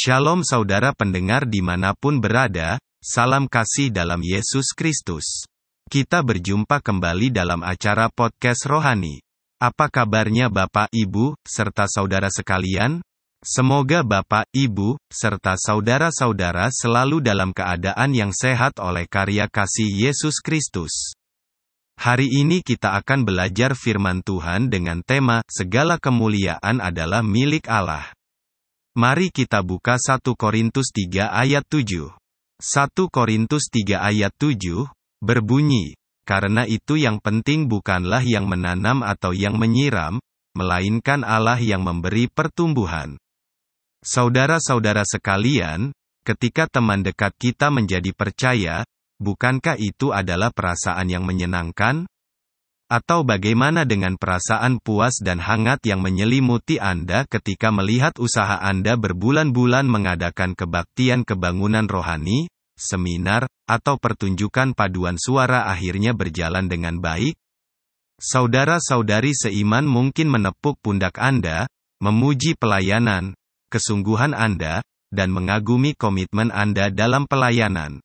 Shalom saudara pendengar di mana pun berada, salam kasih dalam Yesus Kristus. Kita berjumpa kembali dalam acara podcast rohani. Apa kabarnya Bapak, Ibu, serta saudara sekalian? Semoga Bapak, Ibu, serta saudara-saudara selalu dalam keadaan yang sehat oleh karya kasih Yesus Kristus. Hari ini kita akan belajar firman Tuhan dengan tema "Segala kemuliaan adalah milik Allah". Mari kita buka 1 Korintus 3 ayat 7. 1 Korintus 3 ayat 7, berbunyi, Karena itu yang penting bukanlah yang menanam atau yang menyiram, melainkan Allah yang memberi pertumbuhan. Saudara-saudara sekalian, ketika teman dekat kita menjadi percaya, bukankah itu adalah perasaan yang menyenangkan? Atau bagaimana dengan perasaan puas dan hangat yang menyelimuti Anda ketika melihat usaha Anda berbulan-bulan mengadakan kebaktian kebangunan rohani, seminar, atau pertunjukan paduan suara akhirnya berjalan dengan baik? Saudara-saudari seiman mungkin menepuk pundak Anda, memuji pelayanan, kesungguhan Anda, dan mengagumi komitmen Anda dalam pelayanan.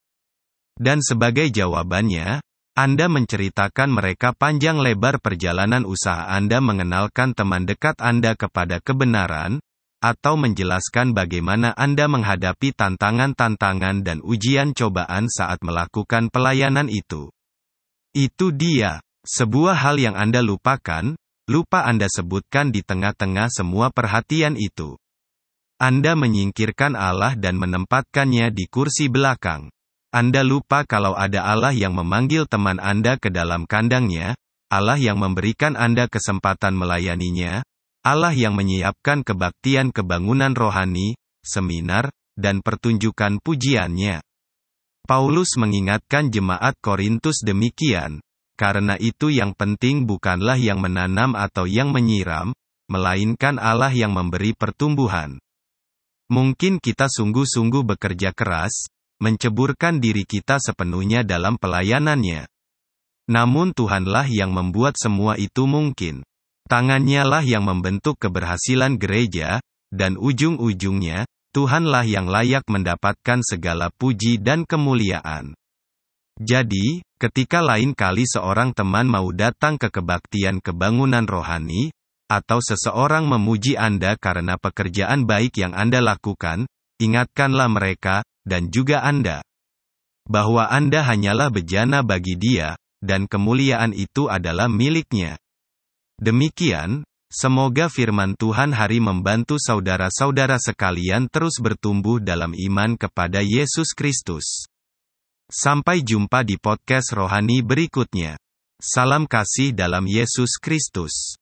Dan sebagai jawabannya, anda menceritakan mereka panjang lebar perjalanan usaha Anda mengenalkan teman dekat Anda kepada kebenaran, atau menjelaskan bagaimana Anda menghadapi tantangan-tantangan dan ujian cobaan saat melakukan pelayanan itu. Itu dia, sebuah hal yang Anda lupakan, lupa Anda sebutkan di tengah-tengah semua perhatian itu. Anda menyingkirkan Allah dan menempatkannya di kursi belakang. Anda lupa kalau ada Allah yang memanggil teman Anda ke dalam kandangnya, Allah yang memberikan Anda kesempatan melayaninya, Allah yang menyiapkan kebaktian kebangunan rohani, seminar, dan pertunjukan pujiannya. Paulus mengingatkan jemaat Korintus demikian, karena itu yang penting bukanlah yang menanam atau yang menyiram, melainkan Allah yang memberi pertumbuhan. Mungkin kita sungguh-sungguh bekerja keras, menceburkan diri kita sepenuhnya dalam pelayanannya. Namun Tuhanlah yang membuat semua itu mungkin. Tangannya lah yang membentuk keberhasilan gereja, dan ujung-ujungnya, Tuhanlah yang layak mendapatkan segala puji dan kemuliaan. Jadi, ketika lain kali seorang teman mau datang ke kebaktian kebangunan rohani, atau seseorang memuji Anda karena pekerjaan baik yang Anda lakukan, ingatkanlah mereka, dan juga Anda. Bahwa Anda hanyalah bejana bagi dia, dan kemuliaan itu adalah miliknya. Demikian, semoga firman Tuhan hari membantu saudara-saudara sekalian terus bertumbuh dalam iman kepada Yesus Kristus. Sampai jumpa di podcast rohani berikutnya. Salam kasih dalam Yesus Kristus.